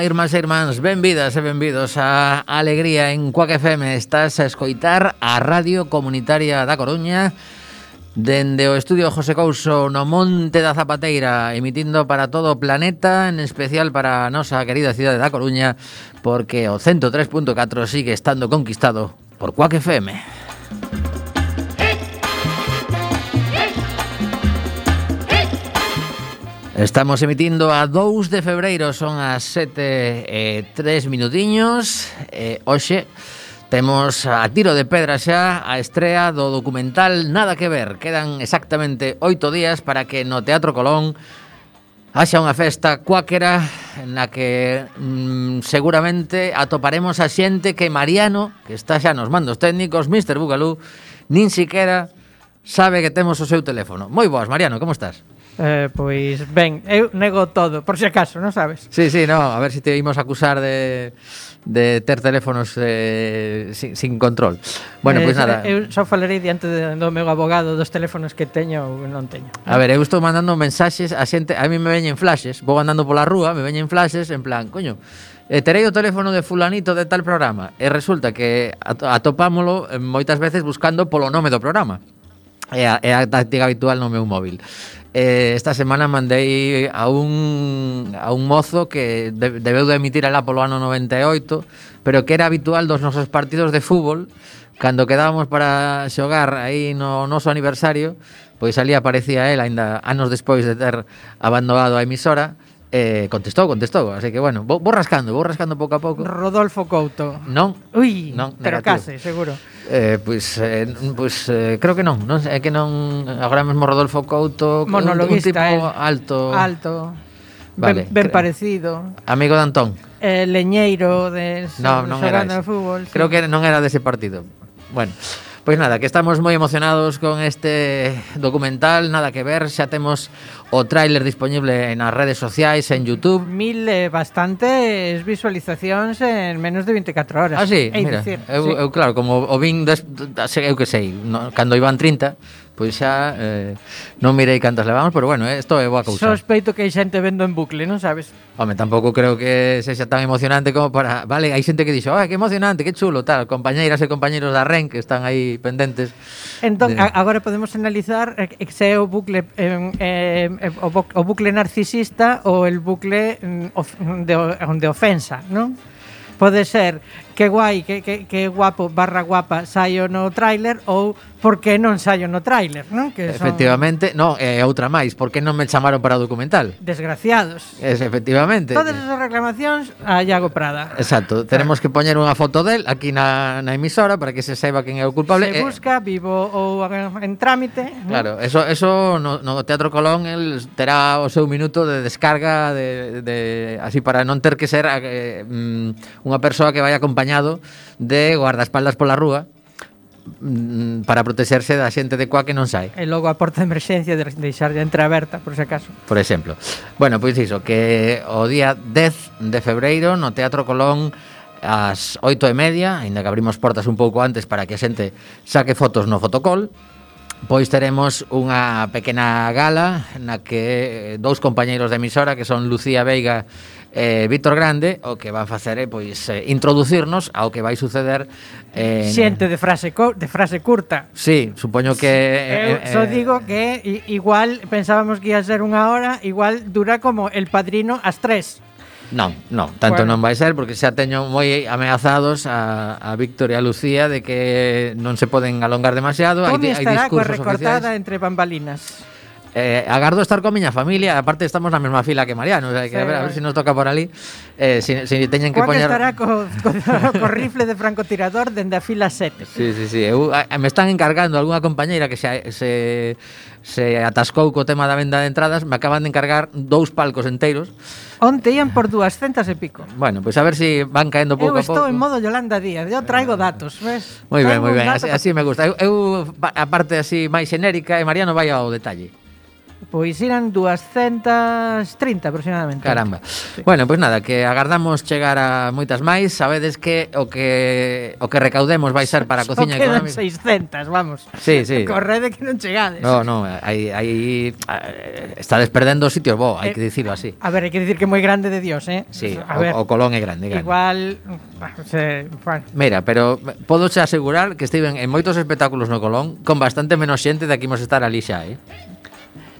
Ola, irmás e irmáns, benvidas e benvidos a Alegría en Cuac FM. Estás a escoitar a Radio Comunitaria da Coruña dende o estudio José Couso no Monte da Zapateira, emitindo para todo o planeta, en especial para a nosa querida cidade da Coruña, porque o 103.4 sigue estando conquistado por Cuac FM. Estamos emitindo a 2 de febreiro, son as 7 e 3 minutiños. Eh, hoxe temos a tiro de pedra xa a estrea do documental Nada que ver. Quedan exactamente 8 días para que no Teatro Colón haxa unha festa cuáquera na que mm, seguramente atoparemos a xente que Mariano, que está xa nos mandos técnicos, Mr. Bugalú, nin siquiera sabe que temos o seu teléfono. Moi boas, Mariano, como estás? Eh, pois ben, eu nego todo, por si acaso, non sabes? Sí, sí, no, a ver se si te imos acusar de de ter teléfonos eh, sin, sin control. Bueno, pois eh, pois nada. Eu só falarei diante de, do meu abogado dos teléfonos que teño ou non teño. A ver, eu estou mandando mensaxes a xente, a mí me veñen flashes, vou andando pola rúa, me veñen flashes en plan, coño, eh, terei o teléfono de fulanito de tal programa e resulta que atopámolo eh, moitas veces buscando polo nome do programa. É a, é a táctica habitual no meu móvil. Eh, esta semana mandei a un, a un mozo que de, debeu de emitir alá polo ano 98 Pero que era habitual dos nosos partidos de fútbol Cando quedábamos para xogar aí no noso aniversario Pois ali aparecía él, aínda anos despois de ter abandonado a emisora Eh, contestou, contestou, así que bueno, vou, vou rascando, vou rascando pouco a pouco. Rodolfo Couto. Non. Ui, non, pero negativo. case, seguro. Eh, pois eh, pois eh, creo que non, non é que non agora mesmo Rodolfo Couto, Monologuista, un, un tipo el, alto. Alto. Vale. Ben, ben parecido. Amigo de Antón. Eh, leñeiro de no, non xogando era de fútbol. Sí. Creo que non era dese partido. Bueno, Pois nada, que estamos moi emocionados con este documental, nada que ver, xa temos o tráiler disponible nas redes sociais, en YouTube. Mil eh, bastantes visualizacións en menos de 24 horas. Ah, sí, mira, dicir, eu, sí. eu claro, como o vin, des, eu que sei, no, cando iban 30, Pois xa eh, non mirei cantas levamos, pero bueno, eh, isto eh, é boa cousa. Sospeito que hai xente vendo en bucle, non sabes? Home, tampouco creo que sexa tan emocionante como para... Vale, hai xente que dixo, ah, que emocionante, que chulo, tal, compañeiras e compañeiros da REN que están aí pendentes. Entón, de... agora podemos analizar eh, se é o bucle eh, eh, o, bu o bucle narcisista ou el bucle mm, of, de, de ofensa, non? Pode ser que guai, que, que, que guapo barra guapa saio no tráiler ou por que non saio no tráiler, non? Que son... Efectivamente, non, é eh, outra máis, por que non me chamaron para o documental? Desgraciados. Es, efectivamente. Todas esas reclamacións a Iago Prada. Exacto, tenemos que poñer unha foto del aquí na, na emisora para que se saiba quen é o culpable. Se busca eh... vivo ou en trámite. Claro, ¿no? eso, eso no, no Teatro Colón el terá o seu minuto de descarga de, de así para non ter que ser eh, mm, unha persoa que vai acompañar acompañado de guardaespaldas pola rúa mm, para protexerse da xente de coa que non sai. E logo a porta de emerxencia de deixarlle entreaberta, por se acaso. Por exemplo. Bueno, pois iso, que o día 10 de febreiro no Teatro Colón ás 8 e media, ainda que abrimos portas un pouco antes para que a xente saque fotos no fotocol, Pois teremos unha pequena gala na que dous compañeiros de emisora que son Lucía Veiga eh, Víctor Grande o que vai facer é pois eh, introducirnos ao que vai suceder eh, Xente de frase co de frase curta. Sí, supoño que Eu eh, só eh, digo que igual pensábamos que ia ser unha hora, igual dura como El Padrino ás tres. Non, non, tanto bueno. non vai ser porque xa teño moi ameazados a, a Víctor e a Lucía de que non se poden alongar demasiado, Tony hai, hai discursos recortada oficiais. entre bambalinas. Eh, agardo estar con miña familia, aparte estamos na mesma fila que Mariano, o sea, que sí, a, ver, a ver se si nos toca por ali. Eh, si, si teñen que poñer... estará co, co, co rifle de francotirador dende a fila 7. Sí, sí, sí. Eu, a, me están encargando algunha compañeira que se, se, se atascou co tema da venda de entradas, me acaban de encargar dous palcos enteiros. Onte ian por 200 e pico. Bueno, pois pues a ver se si van caendo pouco a pouco. Eu estou en modo Yolanda Díaz, eu traigo eh, datos, ves? Moi ben, moi ben, así, así me gusta. Eu, eu a parte así máis xenérica e Mariano vai ao detalle. Pois eran 230 aproximadamente. Caramba. Sí. Bueno, pois pues nada, que agardamos chegar a moitas máis. Sabedes que o que o que recaudemos vai ser para a cociña quedan económica. 600, vamos. Sí, sí. Correde que non chegades. No, no, aí aí está desperdendo sitios bo, hai eh, que dicirlo así. A ver, hai que dicir que é moi grande de Dios, eh? Sí, a o, ver, o Colón é grande, grande. Igual, ah, se, bueno. Mira, pero podo asegurar que estiven en moitos espectáculos no Colón con bastante menos xente de que imos estar ali xa, eh?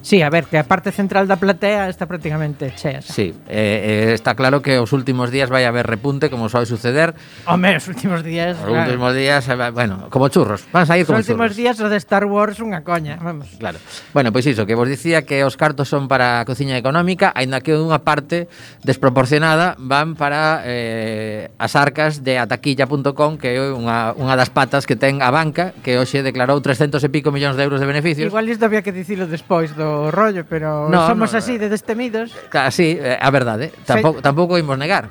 Sí, a ver, que a parte central da platea está prácticamente chea. Xa. Sí, eh, eh, está claro que os últimos días vai haber repunte, como sobe suceder. Home, os últimos días... Os claro. últimos días, eh, bueno, como churros, van a ir como churros. Os últimos churros. días o de Star Wars unha coña, vamos. Claro. Bueno, pois pues iso, que vos dicía que os cartos son para a cociña económica, aínda que unha parte desproporcionada van para eh, as arcas de ataquilla.com, que é unha, unha das patas que ten a banca, que hoxe declarou 300 e pico millóns de euros de beneficios. Igual isto había que dicilo despois do rollo, pero no, somos no, así de destemidos. Así, eh, a verdade, tampouco, sí. tampouco imos negar.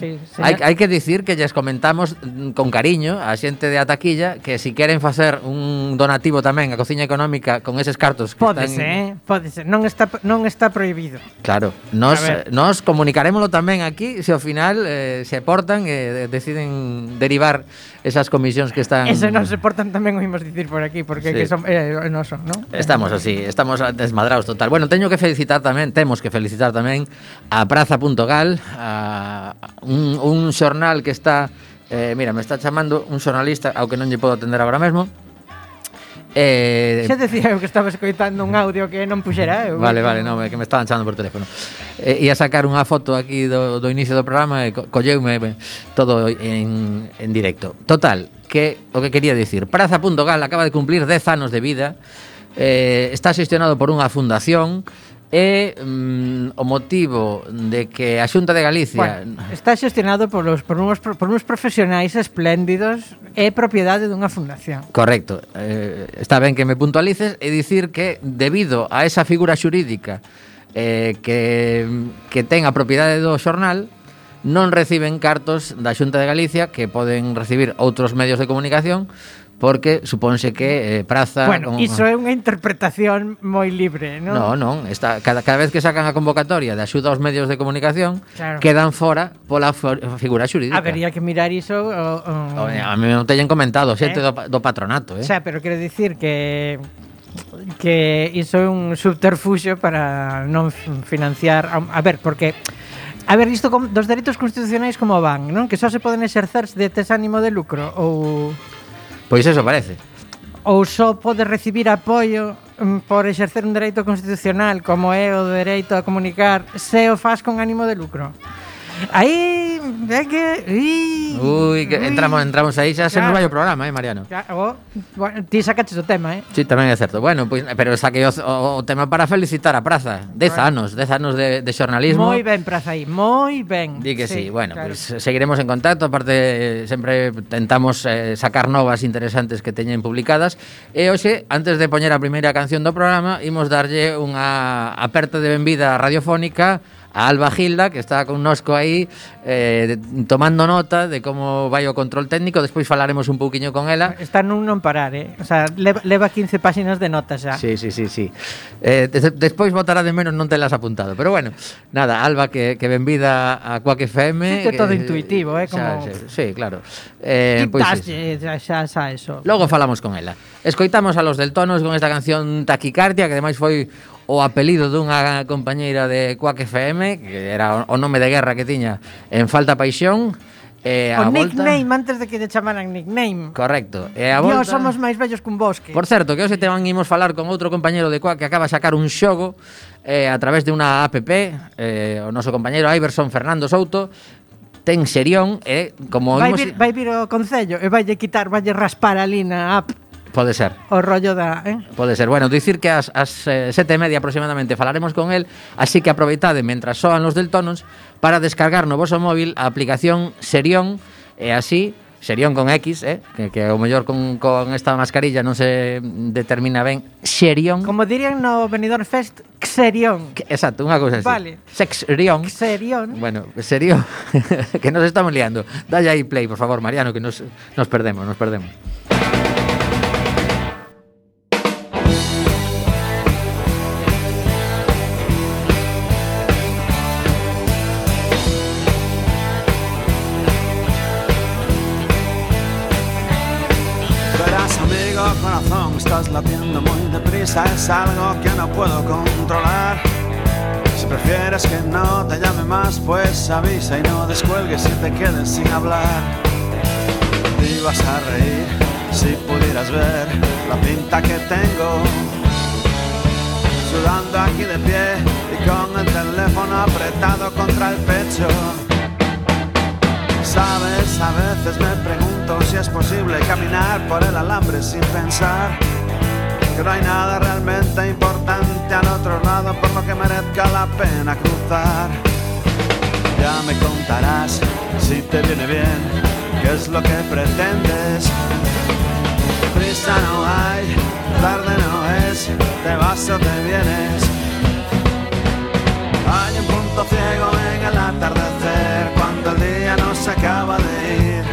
Sí, hai, hai que dicir que lles comentamos mm, con cariño a xente de Ataquilla que si queren facer un donativo tamén a cociña económica con eses cartos que Pódese, están... eh? Pódese, non está, non está prohibido. Claro, nos, eh, nos comunicarémoslo tamén aquí se ao final eh, se portan e eh, deciden derivar esas comisións que están... Ese non se portan tamén o imos dicir por aquí, porque sí. que son, eh, non son, non? Estamos así, estamos desmadrados total. Bueno, teño que felicitar tamén, temos que felicitar tamén a Praza.gal, a un, un xornal que está... Eh, mira, me está chamando un xornalista ao que non lle podo atender agora mesmo, Eh, Xa decía eu que estaba escoitando un audio que non puxera eh, eu. Vale, vale, non, é que me estaban chamando por teléfono. Eh, ia sacar unha foto aquí do, do inicio do programa e co colleume eh, todo en, en directo. Total, que o que quería dicir, Praza.gal acaba de cumplir 10 anos de vida, eh, está xestionado por unha fundación, é mm, o motivo de que a Xunta de Galicia bueno, está xestionado por los por unos por unos profesionais espléndidos é propiedade dunha fundación. Correcto. Eh, está ben que me puntualices e dicir que debido a esa figura xurídica eh, que, que ten a propiedade do xornal non reciben cartos da Xunta de Galicia que poden recibir outros medios de comunicación porque supónse que eh, Praza... Bueno, un, iso é unha interpretación moi libre, non? Non, non, está, cada, cada vez que sacan a convocatoria de axuda aos medios de comunicación claro. quedan fora pola for, figura xurídica. Habería que mirar iso... O, o... Eh, a mí non teñen comentado, xente eh? do, do patronato, eh? O sea, pero quero dicir que que iso é un subterfuxo para non financiar... A, a ver, porque... A ver, isto dos dereitos constitucionais como van, non? Que só se poden exercer de tes ánimo de lucro ou... Pois eso parece. Ou só pode recibir apoio mm, por exercer un dereito constitucional como é o dereito a comunicar se o faz con ánimo de lucro. Aí, ve que... Ui, Ui, que entramos, entramos aí xa sen claro. programa, eh, Mariano. Claro, bueno, ti sacaches o tema, eh? Sí, tamén é certo. Bueno, pois, pues, pero saquei o, o, o tema para felicitar a Praza. Dez bueno. anos, dez anos de, de xornalismo. Moi ben, Praza, aí, moi ben. Di que sí, sí. bueno, claro. pues, seguiremos en contacto. Aparte, sempre tentamos eh, sacar novas interesantes que teñen publicadas. E hoxe, antes de poñer a primeira canción do programa, imos darlle unha aperta de benvida radiofónica a Alba Gilda, que está connosco aí eh, tomando nota de como vai o control técnico, despois falaremos un pouquiño con ela. Está nun non parar, eh? O sea, leva, leva 15 páxinas de notas xa. Sí, sí, sí, sí. Eh, des, despois votará de menos non te las apuntado, pero bueno, nada, Alba que, que benvida a Quack FM. Sí que todo intuitivo, eh, como xa, xa, sí, claro. Eh, pois pues, xa, xa, xa eso. Logo falamos con ela. Escoitamos a los del Tonos con esta canción Taquicardia, que ademais foi o apelido dunha compañeira de Quack FM, que era o nome de guerra que tiña en Falta Paixón, E a o volta... nickname antes de que te chamaran nickname. Correcto. E a volta... Dios, somos máis vellos cun bosque. Por certo, que hoxe te van imos falar con outro compañeiro de Coa Que acaba de sacar un xogo eh, a través de unha app eh, O noso compañeiro Iverson Fernando Souto Ten serión e eh, como vai, imos... vir, vai vir o Concello e vai quitar, vai raspar ali na app. Pode ser. O rollo da, eh? Pode ser. Bueno, dicir que ás as, as eh, sete e media aproximadamente falaremos con el, así que aproveitade mentras soan los deltonos para descargar no voso móvil a aplicación Serión e así Serión con X, eh? que, que o mellor con, con esta mascarilla non se determina ben Xerión. Como dirían no Benidorm Fest, Xerión. Que, exacto, unha cousa así. Vale. Sexrión. Xerión. Bueno, Serión, que nos estamos liando. Dalle aí play, por favor, Mariano, que nos, nos perdemos, nos perdemos. Estás latiendo muy deprisa, es algo que no puedo controlar. Si prefieres que no te llame más, pues avisa y no descuelgues y te quedes sin hablar. Te ibas a reír si pudieras ver la pinta que tengo. Sudando aquí de pie y con el teléfono apretado contra el pecho. Sabes, a veces me pregunto si es posible caminar por el alambre sin pensar que no hay nada realmente importante al otro lado por lo que merezca la pena cruzar. Ya me contarás si te viene bien, qué es lo que pretendes. Prisa no hay, tarde no es, te vas o te vienes. Hay un punto ciego en el atardecer cuando el día no se acaba de ir.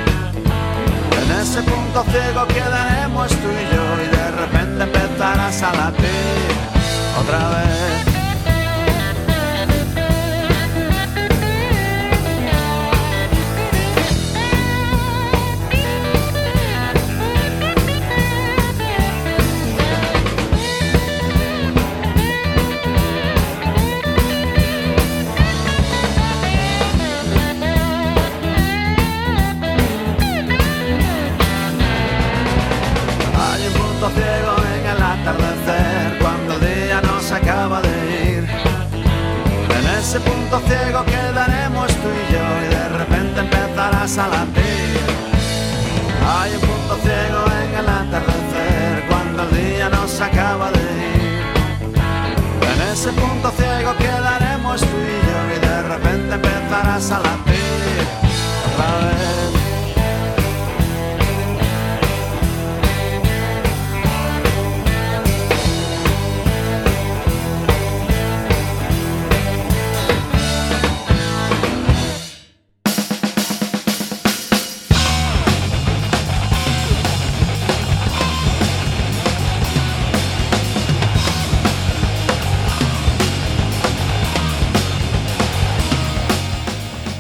En ese punto ciego quedaremos tú y yo y de repente empezarás a latir otra vez. Ese punto ciego quedaremos tú y yo y de repente empezarás a latir. Hay un punto ciego en el atardecer cuando el día no se acaba de ir. En ese punto ciego quedaremos tú y yo y de repente empezarás a latir otra vez.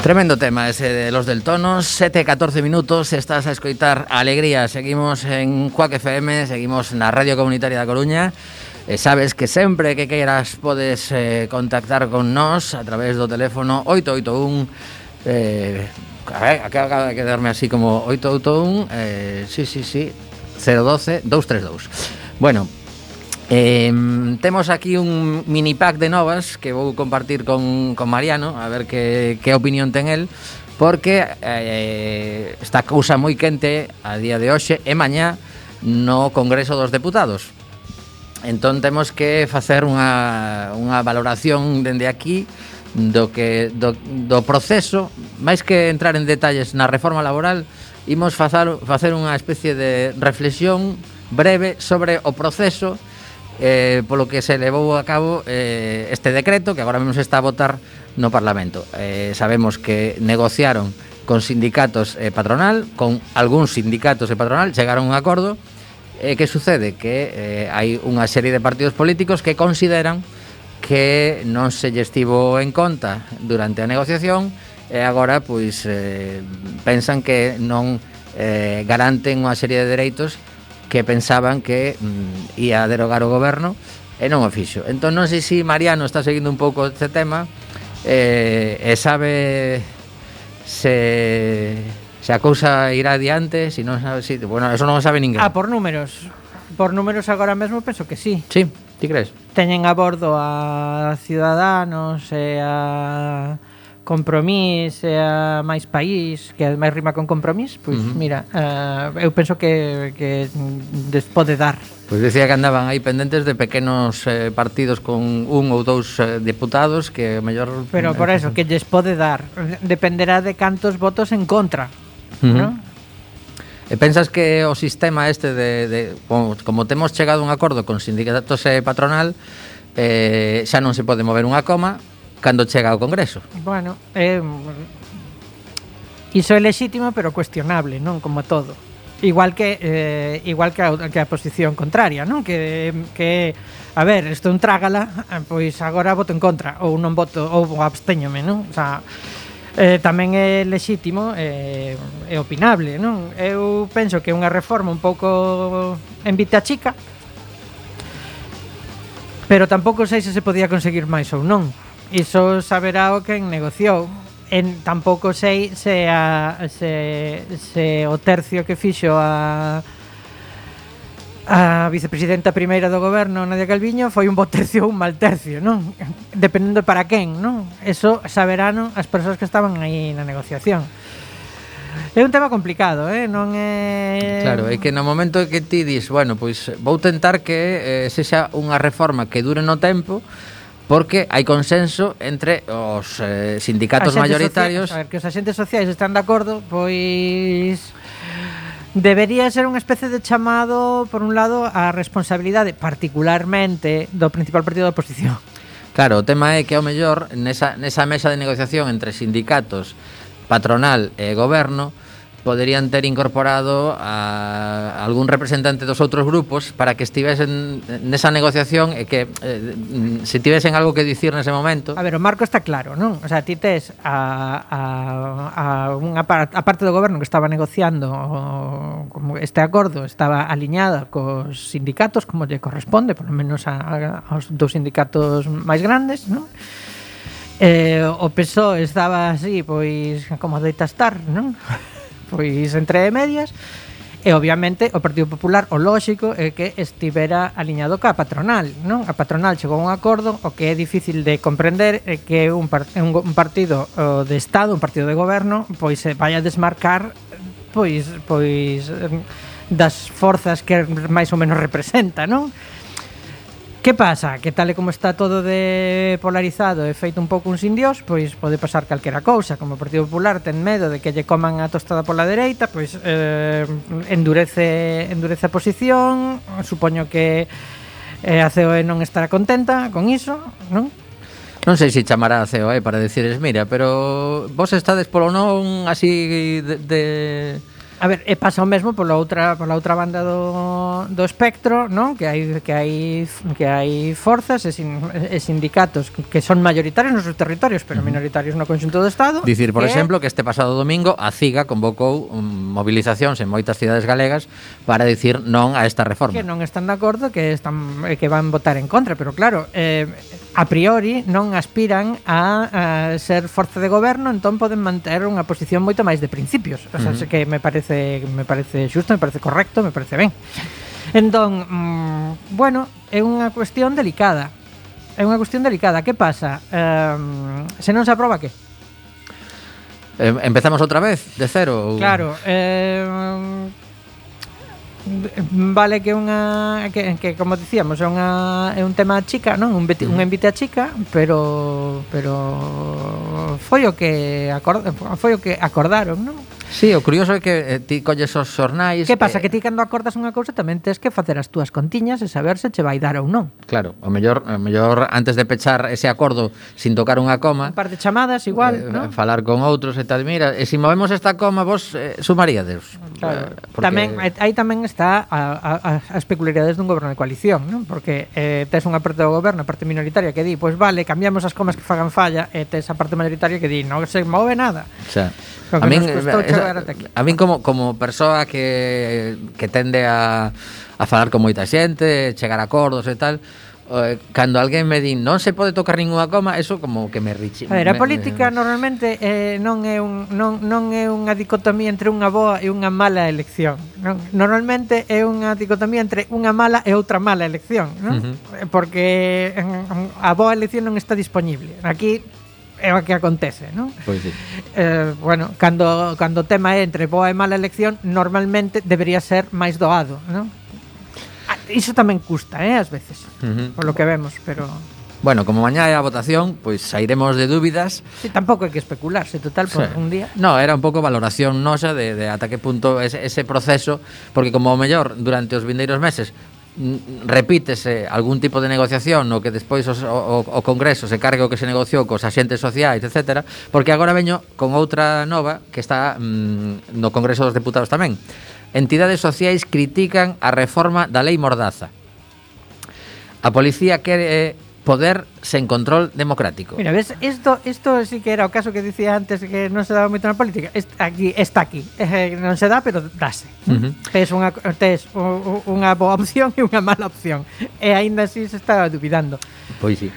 Tremendo tema ese de los del tonos. 7, 14 minutos, estás a escoitar Alegría, seguimos en Cuac FM, seguimos na Radio Comunitaria da Coruña, e sabes que sempre que queiras podes eh, contactar con nós a través do teléfono 881, eh, a ver, acaba de quedarme así como 881, eh, sí, sí, sí, 012 232. Bueno, Eh, temos aquí un mini pack de novas que vou compartir con, con Mariano a ver que, que opinión ten el porque eh, esta cousa moi quente a día de hoxe e mañá no Congreso dos Deputados. Entón temos que facer unha, unha valoración dende aquí do que do, do proceso. Máis que entrar en detalles na reforma laboral imos facer, facer unha especie de reflexión breve sobre o proceso eh, polo que se levou a cabo eh, este decreto que agora mesmo se está a votar no Parlamento. Eh, sabemos que negociaron con sindicatos e eh, patronal, con algúns sindicatos e patronal, chegaron a un acordo. Eh, que sucede? Que eh, hai unha serie de partidos políticos que consideran que non se lle estivo en conta durante a negociación e agora pois eh, pensan que non eh, garanten unha serie de dereitos que pensaban que mm, ia derogar o goberno e non o fixo. Entón non sei se Mariano está seguindo un pouco este tema eh, e sabe se se a cousa irá adiante, se non sabe, si, bueno, eso non sabe ninguén. Ah, por números. Por números agora mesmo penso que sí. Sí, ti crees? Teñen a bordo a Ciudadanos e a Compromís e eh, a máis país, que ademais rima con compromís, pois uh -huh. mira, uh, eu penso que, que des pode dar. Pois decía que andaban aí pendentes de pequenos eh, partidos con un ou dous eh, deputados que mellor... Pero por eso, que lles pode dar. Dependerá de cantos votos en contra, uh -huh. non? E pensas que o sistema este de, de como, como temos chegado a un acordo con sindicatos e patronal eh, xa non se pode mover unha coma cando chega ao Congreso. Bueno, eh, iso é lexítimo pero cuestionable, non como todo. Igual que eh, igual que a, que a posición contraria, non? Que que a ver, isto é un trágala, eh, pois agora voto en contra ou non voto ou abstéñome, non? O sea, eh, tamén é lexítimo e eh, é opinable, non? Eu penso que é unha reforma un pouco en vita chica, pero tampouco sei se se podía conseguir máis ou non. Iso saberá o quen negociou. En, tampouco sei se, a, se, se o tercio que fixo a, a vicepresidenta primeira do goberno, Nadia Calviño, foi un bo tercio ou un mal tercio, non? Dependendo para quen, non? Eso saberán as persoas que estaban aí na negociación. É un tema complicado, eh? non é... Claro, é que no momento que ti dis, bueno, pois vou tentar que eh, sexa unha reforma que dure no tempo, porque hai consenso entre os eh, sindicatos mayoritarios. Social, a ver, que os axentes sociais están de acordo, pois debería ser unha especie de chamado, por un lado, a responsabilidade particularmente do principal partido da oposición. Claro, o tema é que ao mellor nesa, nesa mesa de negociación entre sindicatos, patronal e goberno, poderían ter incorporado a algún representante dos outros grupos para que estivesen nesa negociación e que eh, mm, se tivesen algo que dicir nese momento. A ver, o marco está claro, non? O sea, ti tes a, a, a, unha parte, a parte do goberno que estaba negociando como este acordo estaba aliñada cos sindicatos como lle corresponde, polo menos a, a, aos dos sindicatos máis grandes, non? Eh, o PSOE estaba así, pois como deita estar, non? pois entre medias, e obviamente o Partido Popular o lóxico é que estivera aliñado ca patronal, non? A patronal chegou a un acordo, o que é difícil de comprender é que un, par un, un partido o de Estado, un partido de goberno, pois se vai a desmarcar pois pois das forzas que máis ou menos representa, non? Que pasa? Que tal e como está todo de polarizado e feito un pouco un sin dios, pois pode pasar calquera cousa. Como o Partido Popular ten medo de que lle coman a tostada pola dereita, pois eh, endurece, endurece a posición, supoño que eh, a COE non estará contenta con iso, non? Non sei se chamará a COE para decires, mira, pero vos estades polo non así de... de A ver, e pasa o mesmo pola outra pola outra banda do, do espectro, non? Que hai que hai que hai forzas e, sin, e sindicatos que son maioritarios nos seus territorios, pero minoritarios no conxunto do Estado. Dicir, por que... exemplo, que este pasado domingo a CIGA convocou mobilizacións en moitas cidades galegas para dicir non a esta reforma. Que non están de acordo, que están eh, que van votar en contra, pero claro, eh, a priori non aspiran a, a ser forza de goberno, entón poden manter unha posición moito máis de principios. O sea, uh -huh. que me parece parece me parece xusto, me parece correcto, me parece ben. Entón, mm, bueno, é unha cuestión delicada. É unha cuestión delicada. Que pasa? Um, se non se aproba que? Eh, empezamos outra vez, de cero? Ou... Claro, eh, vale que unha que, que como dicíamos, é unha é un tema chica, non? Un beti, un invite a chica, pero pero foi o que acord, foi o que acordaron, non? Sí, o curioso é que eh, ti colles os xornais... Que pasa? Eh, que ti cando acordas unha cousa tamén tes que facer as túas contiñas e saber se che vai dar ou non. Claro, o mellor, o mellor antes de pechar ese acordo sin tocar unha coma... Un par de chamadas igual, eh, non? Falar con outros e tal, mira, e se si movemos esta coma vos eh, sumaríades. Claro. Eh, porque... Tamén, eh, aí tamén está a, a, a, as peculiaridades dun goberno de coalición, non? Porque eh, tes unha parte do goberno, a parte minoritaria que di, pois pues vale, cambiamos as comas que fagan falla, e tes a parte mayoritaria que di, non se move nada. O sea, A min, esa, eh, a min como, como persoa que, que tende a, a falar con moita xente, chegar a acordos e tal, eh, cando alguén me din non se pode tocar ninguna coma, eso como que me riche. A ver, a política me, normalmente eh, non é un non, non é unha dicotomía entre unha boa e unha mala elección, non? Normalmente é unha dicotomía entre unha mala e outra mala elección, non? Uh -huh. Porque a boa elección non está disponible. Aquí é o que acontece, non? Pois sí. Eh, bueno, cando, cando o tema é entre boa e mala elección, normalmente debería ser máis doado, non? Ah, iso tamén custa, eh, ás veces, uh -huh. polo que vemos, pero... Bueno, como mañá é a votación, pois sairemos de dúbidas. Sí, tampouco hai que especular, se total, por sí. un día. No, era un pouco valoración nosa de, de ata que punto ese, ese proceso, porque como o mellor durante os vindeiros meses repítese algún tipo de negociación no que despois os, o, o Congreso se cargue o que se negociou cos axentes sociais, etc. Porque agora veño con outra nova que está mm, no Congreso dos Deputados tamén. Entidades sociais critican a reforma da lei Mordaza. A policía quere poder sen control democrático. Mira, ves, isto, isto sí que era o caso que dicía antes que non se daba moito na política. Est, aquí, está aquí. Eh, non se dá, pero dáse. Uh -huh. Tes unha tes unha boa opción e unha mala opción. E aínda así se está dubidando. Pois sí.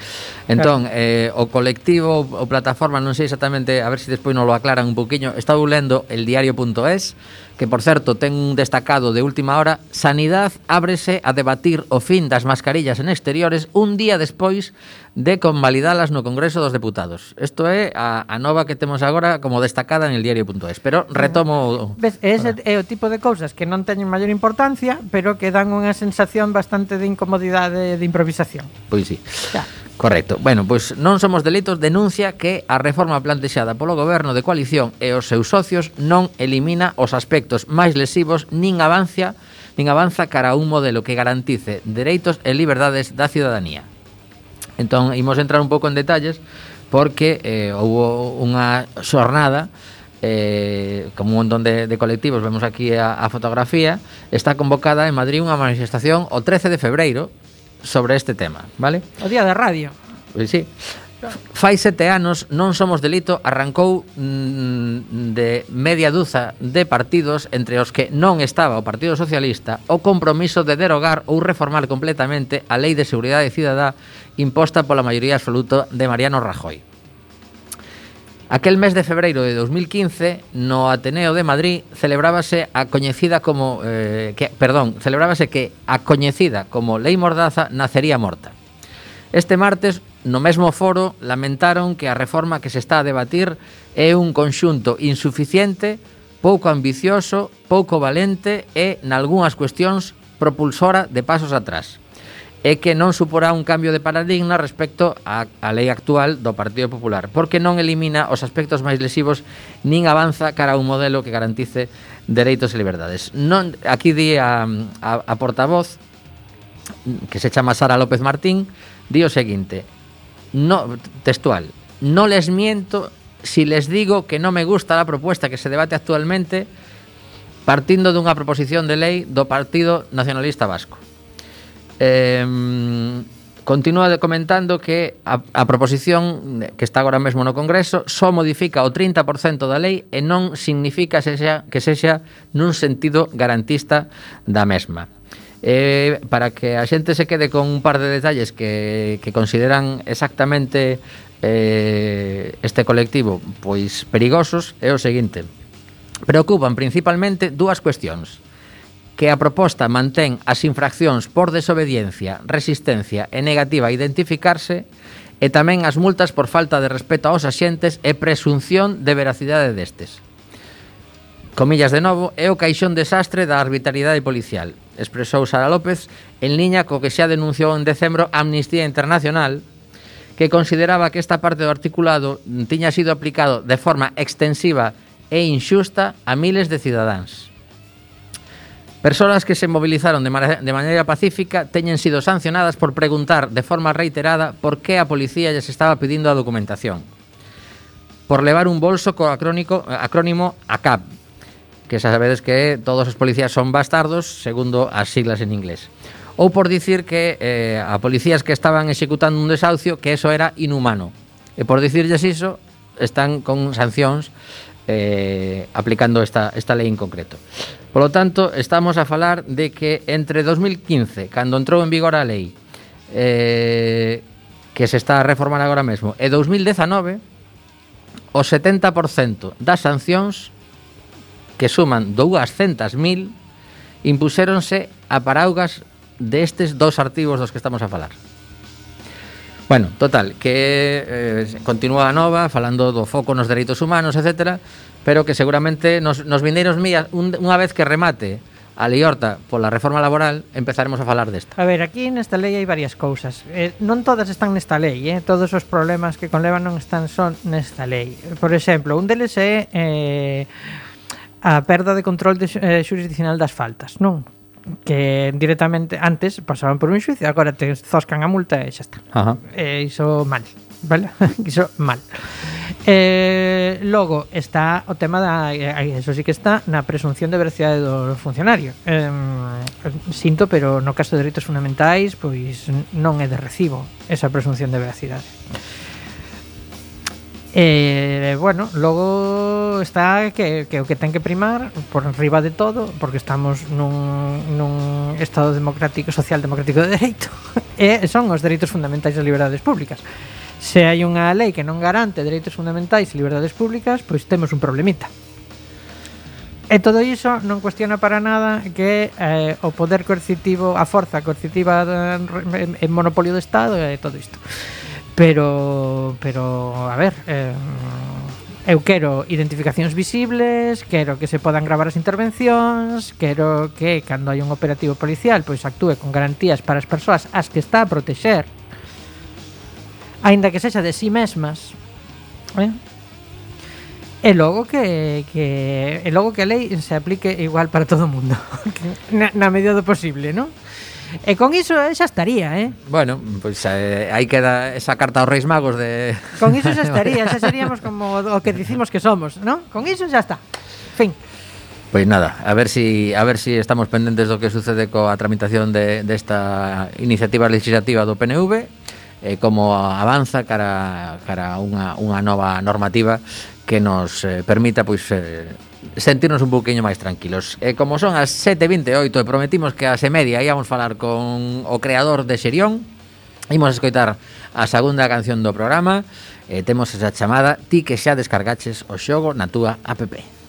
Entón, claro. eh, o colectivo, o plataforma, non sei exactamente, a ver se si despois non lo aclaran un poquinho. Estaba lendo el diario.es que por certo ten un destacado de última hora, Sanidad ábrese a debatir o fin das mascarillas en exteriores un día despois de convalidalas no Congreso dos Deputados. Isto é a, a nova que temos agora como destacada en el diario.es, pero retomo... Ves, ese é o tipo de cousas que non teñen maior importancia, pero que dan unha sensación bastante de incomodidade de improvisación. Pois sí. Xa. Correcto. Bueno, pois non somos delitos denuncia que a reforma plantexada polo goberno de coalición e os seus socios non elimina os aspectos máis lesivos nin avancia nin avanza cara a un modelo que garantice dereitos e liberdades da ciudadanía. Entón, imos entrar un pouco en detalles porque eh, houve unha xornada eh, como un montón de, de colectivos, vemos aquí a, a fotografía, está convocada en Madrid unha manifestación o 13 de febreiro sobre este tema, vale? O día da radio. Pois sí. Fai sete anos non somos delito arrancou mm, de media duza de partidos entre os que non estaba o Partido Socialista o compromiso de derogar ou reformar completamente a Lei de Seguridade Cidadá imposta pola maioría absoluta de Mariano Rajoy. Aquel mes de febreiro de 2015, no Ateneo de Madrid, celebrábase a coñecida como eh, que, perdón, celebrábase que a coñecida como Lei Mordaza nacería morta. Este martes, no mesmo foro, lamentaron que a reforma que se está a debatir é un conxunto insuficiente, pouco ambicioso, pouco valente e, nalgúnas cuestións, propulsora de pasos atrás é que non suporá un cambio de paradigma respecto á, á lei actual do Partido Popular, porque non elimina os aspectos máis lesivos nin avanza cara a un modelo que garantice dereitos e liberdades. Non, aquí di a, a, a portavoz que se chama Sara López Martín, di o seguinte, no, textual, no les miento si les digo que non me gusta a propuesta que se debate actualmente partindo dunha proposición de lei do Partido Nacionalista Vasco Eh, continúa comentando que a, a proposición eh, que está agora mesmo no Congreso só modifica o 30% da lei e non significa sexa, que sexa nun sentido garantista da mesma. Eh, para que a xente se quede con un par de detalles que, que consideran exactamente eh, este colectivo pois perigosos é o seguinte. Preocupan principalmente dúas cuestións que a proposta mantén as infraccións por desobediencia, resistencia e negativa a identificarse e tamén as multas por falta de respeto aos axentes e presunción de veracidade destes. Comillas de novo, é o caixón desastre da arbitrariedade policial, expresou Sara López en liña co que xa denunciou en decembro Amnistía Internacional, que consideraba que esta parte do articulado tiña sido aplicado de forma extensiva e inxusta a miles de cidadáns. Persoas que se mobilizaron de, de maneira pacífica teñen sido sancionadas por preguntar de forma reiterada por que a policía lles estaba pedindo a documentación. Por levar un bolso co acrónico, acrónimo ACAP, que xa sabedes que todos os policías son bastardos, segundo as siglas en inglés. Ou por dicir que eh, a policías que estaban executando un desahucio que eso era inhumano. E por dicirlles iso, están con sancións eh, aplicando esta, esta lei en concreto. Por lo tanto, estamos a falar de que entre 2015, cando entrou en vigor a lei, eh, que se está a reformar agora mesmo, e 2019, o 70% das sancións que suman 200.000 impuxéronse a paraugas destes dos artigos dos que estamos a falar. Bueno, total, que eh, continúa a nova falando do foco nos dereitos humanos, etcétera, pero que seguramente nos, nos vindeiros mías, un, unha vez que remate a liorta pola reforma laboral, empezaremos a falar desta. A ver, aquí nesta lei hai varias cousas. Eh, non todas están nesta lei, eh? todos os problemas que conlevan non están son nesta lei. Por exemplo, un deles é eh, a perda de control de, eh, xurisdicional das faltas, non? que directamente antes pasaban por un xuicio, agora te zoscan a multa e xa está. Ajá. E iso mal, vale? iso mal. Eh, logo está o tema da eso sí que está na presunción de veracidade do funcionario. Eh, sinto, pero no caso de dereitos fundamentais, pois non é de recibo esa presunción de veracidade. E, eh, bueno, logo está que, que o que ten que primar por riba de todo, porque estamos nun, nun estado democrático, social democrático de dereito, e son os dereitos fundamentais e liberdades públicas. Se hai unha lei que non garante dereitos fundamentais e liberdades públicas, pois temos un problemita. E todo iso non cuestiona para nada que eh, o poder coercitivo, a forza coercitiva, eh, en monopolio do Estado e todo isto pero pero a ver, eh, eu quero identificacións visibles, quero que se podan gravar as intervencións, quero que cando hai un operativo policial pois actúe con garantías para as persoas as que está a protexer, aínda que sexa de si sí mesmas. Eh? E logo que, que e logo que a lei se aplique igual para todo o mundo, na, na medida do posible, non? E con iso xa estaría, eh? Bueno, pois pues, eh, hai que esa carta aos Reis Magos de... Con iso xa estaría, xa seríamos como o que dicimos que somos, non? Con iso xa está. Fin. Pois nada, a ver si a ver si estamos pendentes do que sucede coa tramitación de desta de iniciativa legislativa do PNV eh, como avanza cara cara a unha, unha nova normativa que nos eh, permita pois eh, sentirnos un pouquiño máis tranquilos. E como son as 7.28 e prometimos que ase media íamos falar con o creador de Xerión, imos escoitar a segunda canción do programa, e temos esa chamada Ti que xa descargaches o xogo na túa app.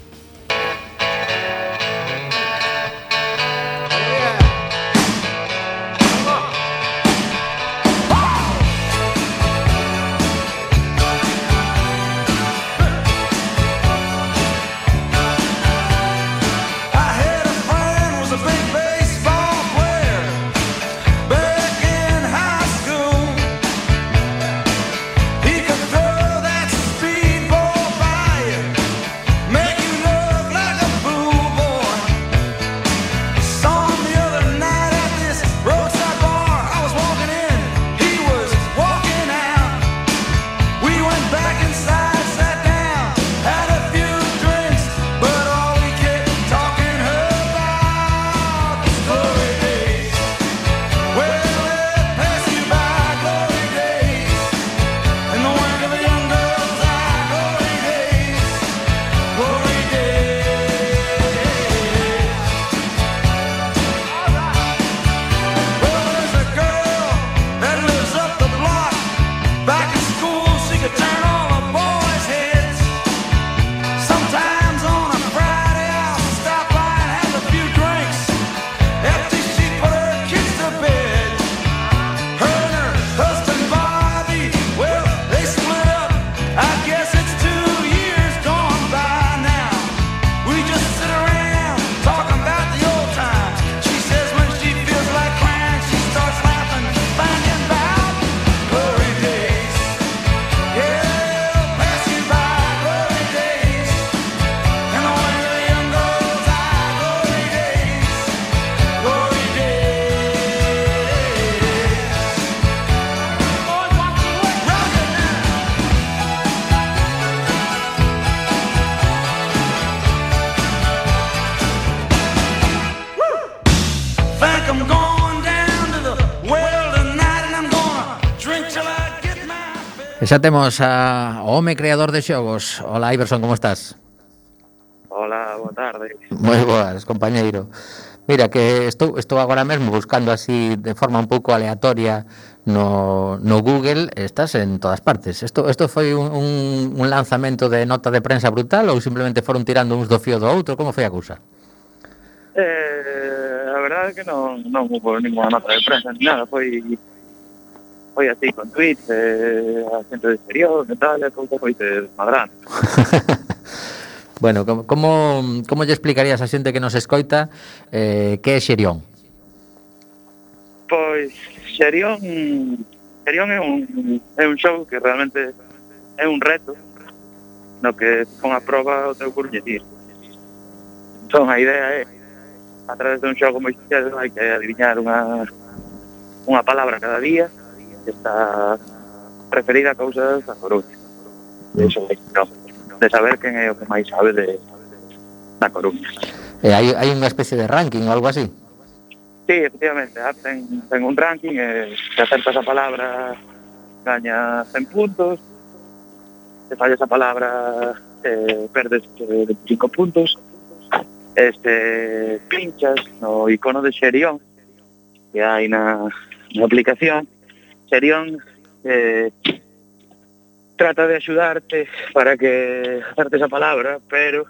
xa temos a home creador de xogos. Ola, Iverson, como estás? Ola, boa tarde. Moi boas, compañeiro. Mira, que estou, estou agora mesmo buscando así de forma un pouco aleatoria no, no Google, estás en todas partes. Isto isto foi un, un, un lanzamento de nota de prensa brutal ou simplemente foron tirando uns do fío do outro? Como foi a cousa? Eh, a verdade é que non, non hubo ninguna nota de prensa, nada, foi foi así con tweets, eh, acento de exterior, e tal, e cousa foi má bueno, como, como, como lle explicarías a xente que nos escoita eh, que é Xerión? Pois Xerión Xerión é un, é un show que realmente é un reto no que pon a prova o teu curñetir. Entón, a idea é a través de un xogo moi especial hai que adivinar unha unha palabra cada día que está referida a causas azoruchas. De, eso, de saber quen é o que máis sabe de, da Coruña. Eh, hai, hai unha especie de ranking ou algo así? Sí, efectivamente, ah, ten, ten un ranking, eh, se acertas a palabra gaña 100 puntos, se fallas a palabra eh, perdes eh, 25 puntos, este pinchas no icono de Xerión que hai na, na aplicación, Serións eh, trata de axudarte para que acertes esa palabra, pero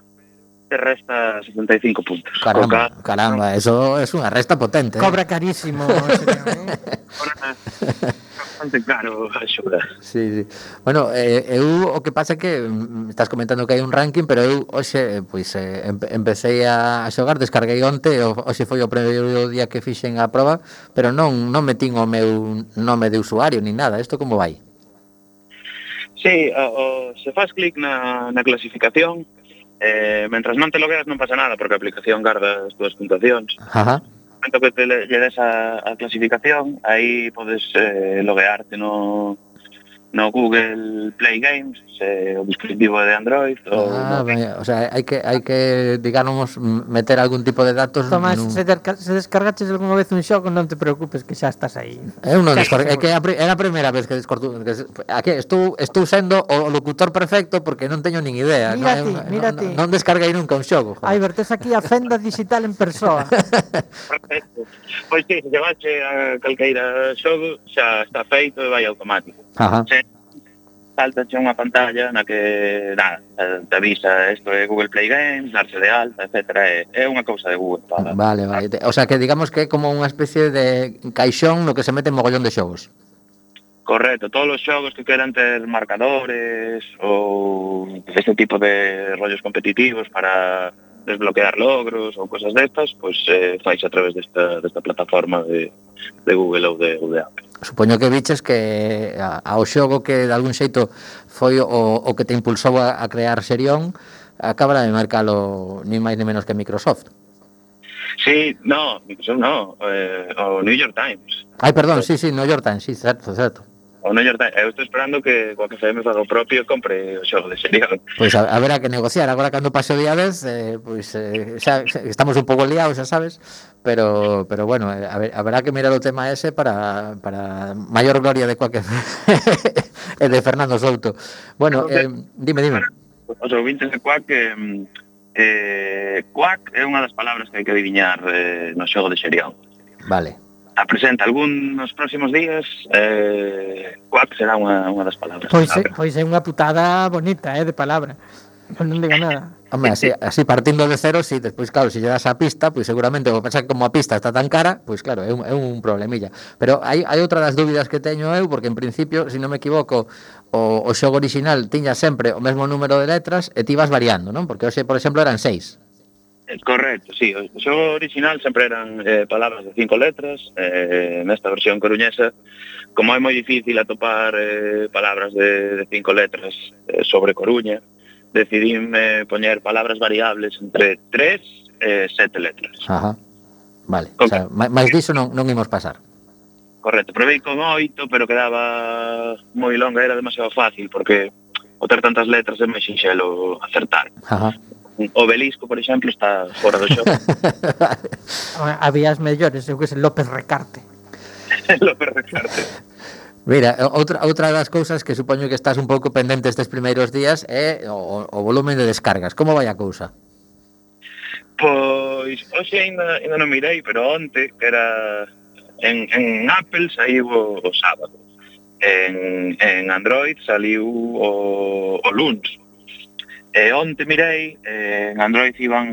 te resta 75 puntos. Caramba, Coca, caramba, ¿no? eso es unha resta potente. ¿eh? Cobra carísimo. Señor, ¿eh? bastante claro a xuda. Sí, sí. Bueno, eh, eu o que pasa é que mm, estás comentando que hai un ranking, pero eu hoxe eh, pois eh, empecé a xogar, descarguei onte, hoxe foi o primeiro día que fixen a proba, pero non non metín o meu nome de usuario ni nada. Isto como vai? Sí, o, o, se faz clic na, na clasificación, eh, mentras non te logueas non pasa nada, porque a aplicación garda as túas puntuacións. Ajá momento que te lle des a, a clasificación, aí podes eh, loguearte no, no Google Play Games eh, o dispositivo de Android ou ah, vaya, o sea, hai que hai que digamos meter algún tipo de datos Tomás, nun... se, descar se descargaches algunha vez un xogo non te preocupes que xa estás aí. Eh, Eu non descarguei, é que a era a primeira vez que descorto que, aquí estou, estou sendo o locutor perfecto porque non teño nin idea mira non, ti, non, mira non, non descarguei nunca un xogo joder. ai, vertes aquí a fenda digital en persoa. Perfecto. Pois pues, si, sí, se llevaxe a calqueira xogo xa está feito e vai automático. Ajá. Se, salta che unha pantalla na que nada, te avisa isto é Google Play Games, darse de alta, etc. É, é unha cousa de Google. Para, vale, vale. Para... O sea que digamos que é como unha especie de caixón no que se mete mogollón de xogos. Correcto, todos os xogos que queran ter marcadores ou este tipo de rollos competitivos para desbloquear logros ou cosas destas, pois eh, fais a través desta, desta plataforma de, de Google ou de, ou de Apple. Supoño que viches que ao xogo que de algún xeito foi o, o que te impulsou a, a crear Serión, acaba de marcalo ni máis ni menos que Microsoft. Sí, no, Microsoft no, eh, o New York Times. Ai, perdón, sí, sí, New York Times, sí, certo, certo o mellor eu estou esperando que coa que FM faga o propio compre o xogo de Xerión. Pois pues a, a ver a que negociar, agora cando paso día vez, eh, pois pues, eh, xa, xa, estamos un pouco liados, xa sabes, pero pero bueno, eh, a ver, haberá que mirar o tema ese para, para maior gloria de cualquier e de Fernando Souto. Bueno, eh, dime, dime. Os ouvintes de Cuac que eh, eh Cuac é unha das palabras que hai que adiviñar eh, no xogo de Xerión. Vale a presenta algún nos próximos días eh, cuac será unha, unha das palabras pois, é, pois é unha putada bonita eh, de palabra non, non digo nada Home, así, así partindo de cero, si sí, despois, claro, se si lle das a pista, pois pues seguramente o pensar como a pista está tan cara, pois pues claro, é un, é un problemilla. Pero hai, hai outra das dúbidas que teño eu, porque en principio, se si non me equivoco, o, o xogo original tiña sempre o mesmo número de letras e ti vas variando, non? Porque hoxe, por exemplo, eran seis. Correcto, sí, o xogo original sempre eran eh, palabras de cinco letras eh, Nesta versión coruñesa. Como é moi difícil atopar eh, palabras de, de cinco letras eh, sobre Coruña Decidíme poñer palabras variables entre tres e eh, sete letras. Ajá, vale, o sea, máis diso non, non imos pasar. Correcto, probei con oito, pero quedaba moi longa, era demasiado fácil Porque o ter tantas letras é máis sinxelo acertar. Ajá. Obelisco, por exemplo, está fora do xogo. Ah, habías mellores, eu que sei, López Recarte. López Recarte. Mira, outra, outra das cousas que supoño que estás un pouco pendente estes primeiros días é o, o volumen de descargas. Como vai a cousa? Pois, hoxe ainda, ainda non mirei, pero onte era en, en Apple saiu o, o sábado. En, en Android saliu o, o luns. E onte mirei, eh, en Android iban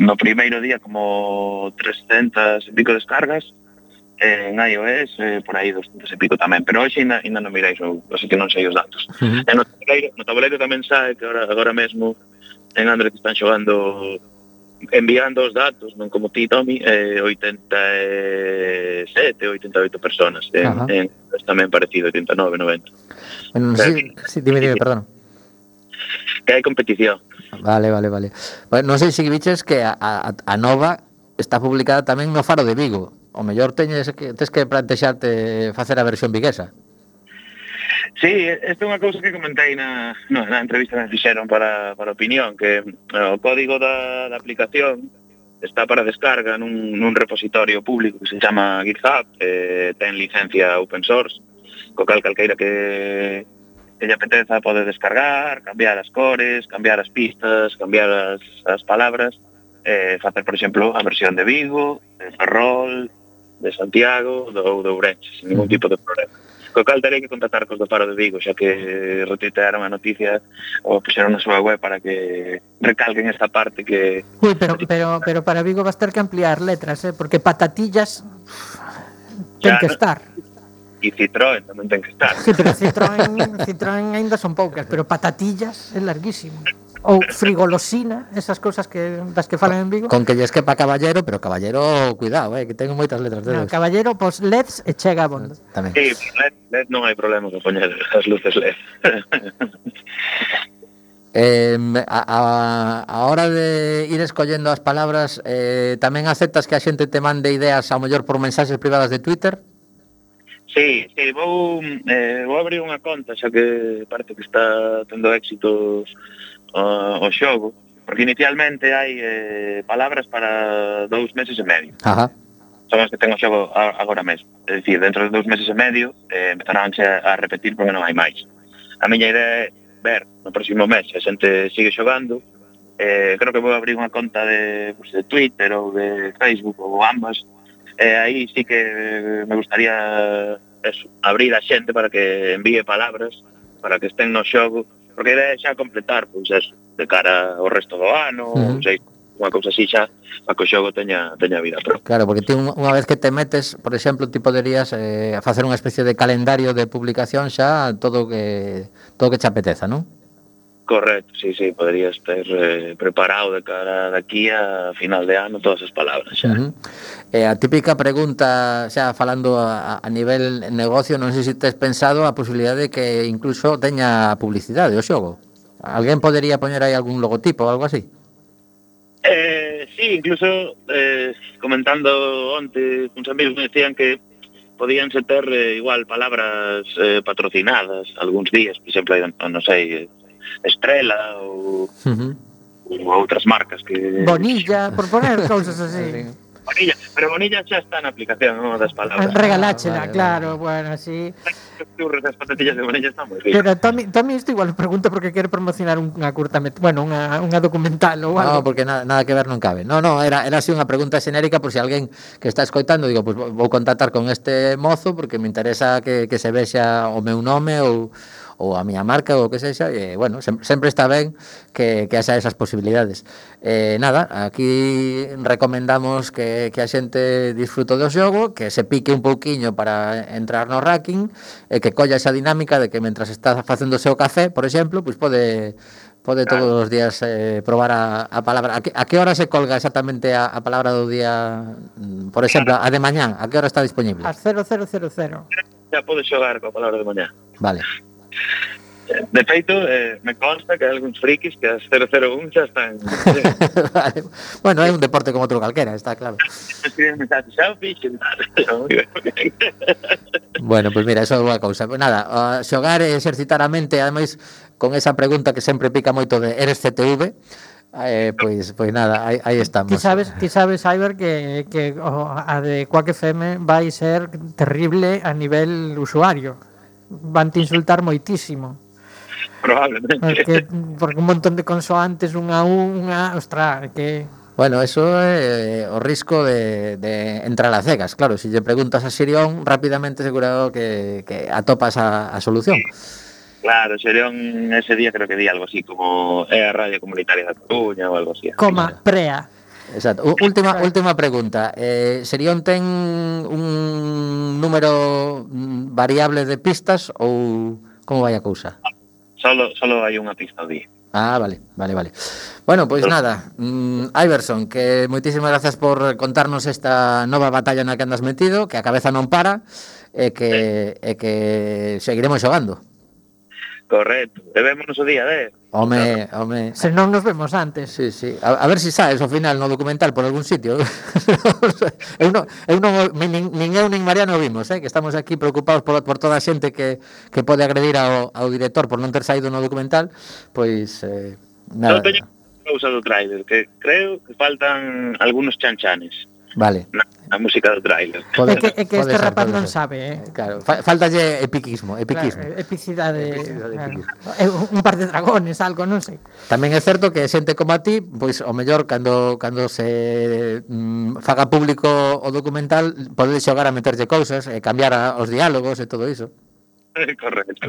no primeiro día como 300 e pico descargas, eh, en iOS eh, por aí 200 e pico tamén, pero hoxe ainda, ainda non mirei, eu, así que non sei os datos. Uh -huh. E no tabuleiro, no tabuleiro tamén sabe que agora, agora mesmo en Android están xogando enviando os datos, non como ti, Tommy, eh, 87, 88 personas. En, uh -huh. en, tamén parecido, 89, 90. Bueno, si, sí, sí, dime, dime, perdón que hai competición. Vale, vale, vale. Bueno, non sei se viches que a, a, a nova está publicada tamén no Faro de Vigo. O mellor teñes que tes que plantexarte facer a versión viguesa. Sí, esta é unha cousa que comentei na, no, na entrevista que me fixeron para, para opinión, que eh, o código da, da aplicación está para descarga nun, nun repositorio público que se chama GitHub, eh, ten licencia open source, co cal calqueira que que lle apeteza pode descargar, cambiar as cores, cambiar as pistas, cambiar as, as palabras, eh, facer, por exemplo, a versión de Vigo, de Ferrol, de Santiago ou de Ourense, sin ningún tipo de problema. Co cal terei que contactar cos do Faro de Vigo, xa que retuitearon a noticia ou puxeron na súa web para que recalquen esta parte que... Ui, pero, pero, pero para Vigo vas ter que ampliar letras, eh? porque patatillas ten ya, que estar. No e Citroën tamén ten que estar. Sí, pero Citroën, Citroën aínda son poucas, pero patatillas é larguísimo. Ou frigolosina, esas cousas que das que falan en Vigo. Con que lles quepa caballero, pero caballero, cuidado, eh, que ten moitas letras dedos. No, caballero, pois pues, LEDs e chega a bondo. Tamén. Sí, LED, LED non hai problema que poñer as luces LED. Eh, a, a, a hora de ir escollendo as palabras eh, tamén aceptas que a xente te mande ideas ao mellor por mensaxes privadas de Twitter? Sí, sí, vou, eh, vou abrir unha conta xa que parece que está tendo éxitos uh, o xogo porque inicialmente hai eh, palabras para dous meses e medio. Ajá. son as que tengo xogo agora mesmo. É dicir, dentro de dous meses e medio eh, empezaránse a repetir porque non hai máis. A miña idea é ver no próximo mes se a xente sigue xogando eh, creo que vou abrir unha conta de, pues, de Twitter ou de Facebook ou ambas eh, aí sí que me gustaría eso, abrir a xente para que envíe palabras, para que estén no xogo, porque é xa completar, pois eso, de cara ao resto do ano, uh -huh. sei, unha cousa así xa, para que o xogo teña, teña vida. Pero... Claro, porque ti unha vez que te metes, por exemplo, ti poderías eh, facer unha especie de calendario de publicación xa todo que todo que te apeteza, non? Correcto, sí, sí, podría estar eh, preparado de cara de aquí a final de ano todas as palabras xa. Uh -huh. eh, a típica pregunta, xa falando a, a nivel negocio, non sei se tes pensado a posibilidade de que incluso teña publicidade o xogo. Alguén podería poñer aí algún logotipo ou algo así? Eh, sí, incluso eh, comentando onte uns amigos me decían que podían ser ter eh, igual palabras eh, patrocinadas algúns días, por exemplo, non, non sei, Estrela ou, uh -huh. ou outras marcas que... Bonilla, por poner cousas así. Bonilla, pero Bonilla xa está na aplicación, non das palabras. Ah, regaláchela, ah, vale, claro, vale. bueno, sí. Churros, as patatillas de Bonilla están moi. Pero Tommy, Tommy isto igual pregunta porque quere promocionar unha curta, bueno, unha, unha documental ou ah, algo. No, porque nada, nada que ver non cabe. No, no, era, era así unha pregunta xenérica por si alguén que está escoitando, digo, pues vou contactar con este mozo porque me interesa que, que se vexa o meu nome ou ou a miña marca ou o que sexa, e, bueno, sem sempre está ben que, que haxa esas posibilidades. Eh, nada, aquí recomendamos que, que a xente disfruto do xogo, que se pique un pouquiño para entrar no ranking, e que colla esa dinámica de que mentras está facendo o seu café, por exemplo, pois pode pode claro. todos os días eh, probar a, a palabra. A que, a que hora se colga exactamente a, a palabra do día, mm, por exemplo, claro. a de mañán? A que hora está disponible? A 0000. Ya podes xogar coa palabra de mañá. Vale. De feito, eh, me consta que hai algúns frikis que as 001 xa están... vale. bueno, é un deporte como outro calquera, está claro. Ah, bueno, pois pues mira, eso é unha cousa. Nada, xogar e exercitar a mente, ademais, con esa pregunta que sempre pica moito de eres CTV, Eh, pois, pois nada, aí, aí estamos. Ti sabes, ti sabes, Iber, que, que oh, a de Quack FM vai ser terrible a nivel usuario vante insultar moitísimo probablemente eh, porque, porque un montón de consoantes unha unha, ostra, que Bueno, eso é eh, o risco de, de entrar a cegas, claro, se si lle preguntas a Sirión, rápidamente seguro que, que atopas a, a solución. Claro, Sirión ese día creo que di algo así, como é a radio comunitaria da Coruña ou algo así. Coma, prea. Exacto. Última última pregunta. Eh, Serión ten un número variable de pistas ou como vai a cousa? Solo solo hai unha pista día. Ah, vale, vale, vale. Bueno, pois pues nada, mm, Iverson, que moitísimas grazas por contarnos esta nova batalla na que andas metido, que a cabeza non para e que sí. e que seguiremos xogando. Correcto. Te vemos o día 10. Home, home. Se non nos vemos antes. Sí, sí. A, a ver se si sabes ao final no documental por algún sitio. eu non, eu non, nin, nin eu nin Mariano vimos, eh, que estamos aquí preocupados por, por toda a xente que, que pode agredir ao, ao director por non ter saído no documental, pois... Eh, nada. Eu teño cousa do trailer, que creo que faltan algunos chanchanes. Vale. Na a música do trailer. Pode, é que, é que este rapaz non sabe, eh? Claro, fa, faltalle epiquismo, epiquismo. Claro, epicidade, epicidade claro. Epiquismo. Eh, eh, un par de dragones, algo, non sei. Tamén é certo que xente como a ti, pois o mellor cando cando se mm, faga público o documental, podedes xogar a meterlle cousas, e cambiar a, os diálogos e todo iso. Correcto.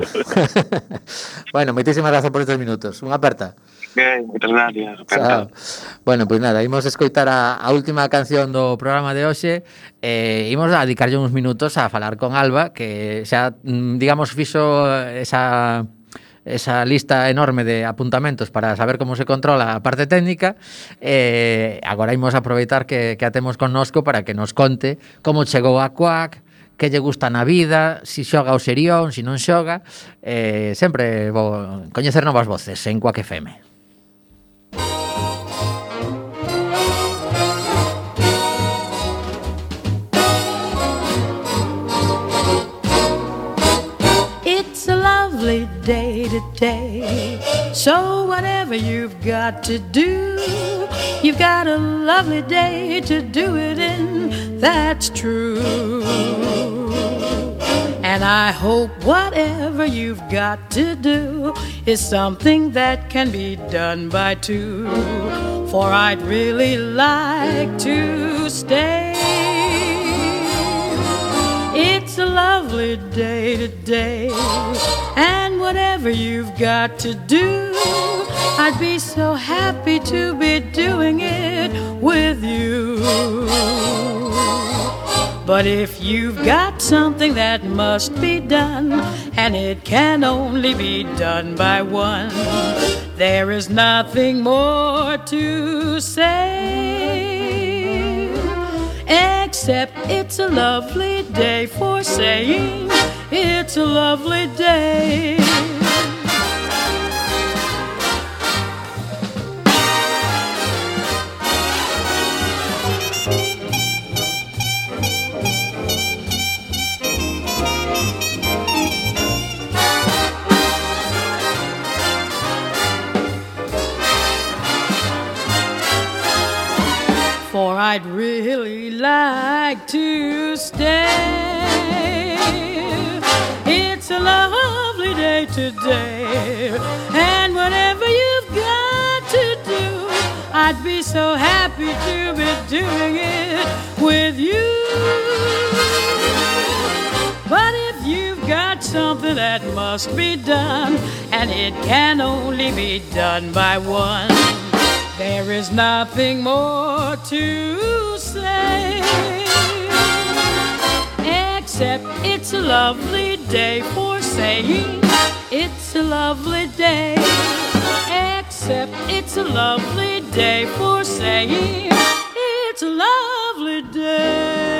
bueno, moitísimas grazas por estes minutos. Unha aperta. Ben, moitas gracias. Chao. Bueno, pois pues nada, imos escoitar a, a última canción do programa de hoxe e eh, imos a dedicarlle uns minutos a falar con Alba, que xa, mm, digamos, fixo esa esa lista enorme de apuntamentos para saber como se controla a parte técnica eh, agora imos aproveitar que, que a temos connosco para que nos conte como chegou a Quack, que lle gusta na vida, si xoga o serión, si non xoga, eh, sempre vou coñecer novas voces en Coaque FM. It's a lovely day today So whatever you've got to do You've got a lovely day to do it in That's true And I hope whatever you've got to do is something that can be done by two. For I'd really like to stay. It's a lovely day today, and whatever you've got to do, I'd be so happy to be doing it with you. But if you've got something that must be done, and it can only be done by one, there is nothing more to say. Except it's a lovely day for saying it's a lovely day. For I'd really like to stay. It's a lovely day today, and whatever you've got to do, I'd be so happy to be doing it with you. But if you've got something that must be done, and it can only be done by one, there is nothing more to say. Except it's a lovely day for saying it's a lovely day. Except it's a lovely day for saying it's a lovely day.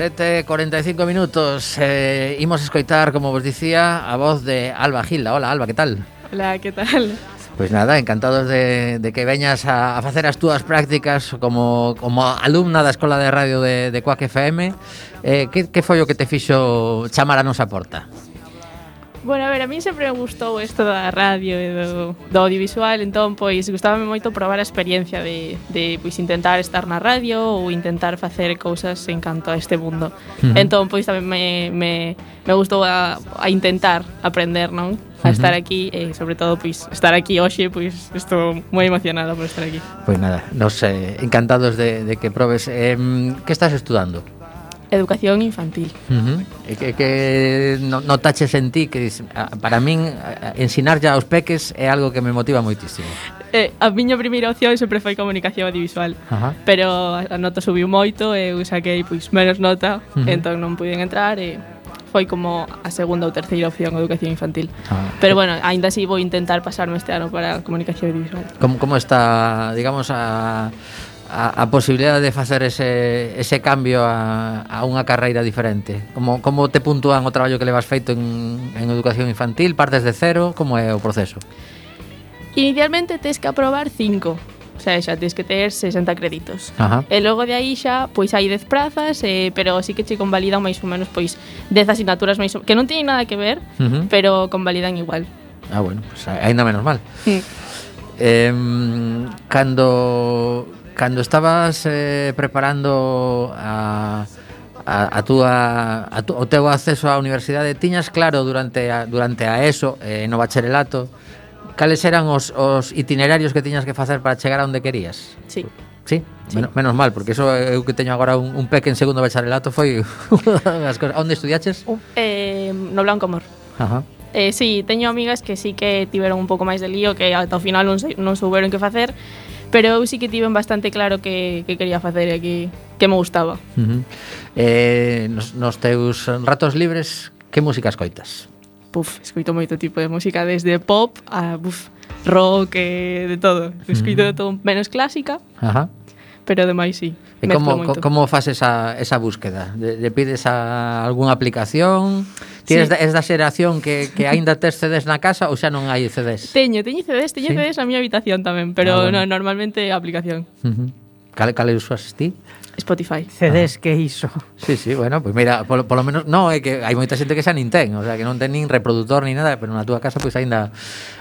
7.45 45 minutos. Eh, imos escoitar, como vos dicía, a voz de Alba Gilda. Hola, Alba, que tal? Hola, que tal? Pois pues nada, encantados de, de que veñas a, a facer as túas prácticas como, como alumna da Escola de Radio de, de Coac FM. Eh, que, que foi o que te fixo chamar a nosa porta? Bueno, a ver, a mí sempre me gustou isto da radio e do, do audiovisual, entón, pois, gustábame moito probar a experiencia de, de pois, intentar estar na radio ou intentar facer cousas en canto a este mundo. Uh -huh. Entón, pois, tamén me, me, me gustou a, a intentar aprender, non? a estar aquí e sobre todo pois estar aquí hoxe, pois estou moi emocionada por estar aquí. Pois nada, nos eh, encantados de, de que probes. Eh, que estás estudando? educación infantil. Uh -huh. E que, que no, no taches en ti que para min ensinar ya aos peques é algo que me motiva moitísimo. Eh, a miña primeira opción sempre foi comunicación audiovisual, Ajá. pero a nota subiu moito e eu saquei pois menos nota, uh -huh. entón non puiden entrar e foi como a segunda ou terceira opción educación infantil. Ah. Pero bueno, aínda así vou intentar pasarme este ano para comunicación audiovisual. Como como está, digamos a a, a posibilidad de facer ese, ese cambio a, a unha carreira diferente? Como, como te puntúan o traballo que levas feito en, en educación infantil? Partes de cero? Como é o proceso? Inicialmente tens que aprobar cinco O sea, xa tens que ter 60 créditos. Ajá. E logo de aí xa, pois hai 10 prazas, eh, pero sí que che convalidan máis ou menos pois 10 asignaturas máis ou... que non teñen nada que ver, uh -huh. pero convalidan igual. Ah, bueno, pues ainda menos mal. Mm. Eh, cando cando estabas eh, preparando a a, a túa a tu, o teu acceso á universidade tiñas claro durante a, durante a ESO eh, no bacharelato cales eran os, os itinerarios que tiñas que facer para chegar a onde querías? Sí. Sí? sí. Menos mal, porque eso eu que teño agora un, un peque en segundo bacharelato foi as cosas. Onde estudiaches? Uh, eh, no Blanco Amor. Ajá. Eh, sí, teño amigas que sí que tiveron un pouco máis de lío que ata o final non, non souberon que facer pero eu sí que tiven bastante claro que, que quería facer e que, que me gustaba. Uh -huh. eh, nos, nos teus ratos libres, que música escoitas? Puf, escoito moito tipo de música, desde pop a buf, rock, eh, de todo. Escoito uh -huh. de todo, menos clásica. Ajá. Uh -huh pero demais sí. E como, moito. como faz esa, esa búsqueda? De, de pides a algunha aplicación? Ti sí. da, es da xeración que, que aínda tes CDs na casa ou xa non hai CDs? Teño, teño CDs, teño sí? CDs na miña habitación tamén, pero ah, bueno. no, normalmente aplicación. Uh -huh. Cale, cale usas ti? Spotify. CDs ah. que iso. Sí, sí, bueno, pois pues mira, polo, polo menos no, é que hai moita xente que xa nin ten, o sea, que non ten nin reproductor ni nada, pero na túa casa pois pues, aínda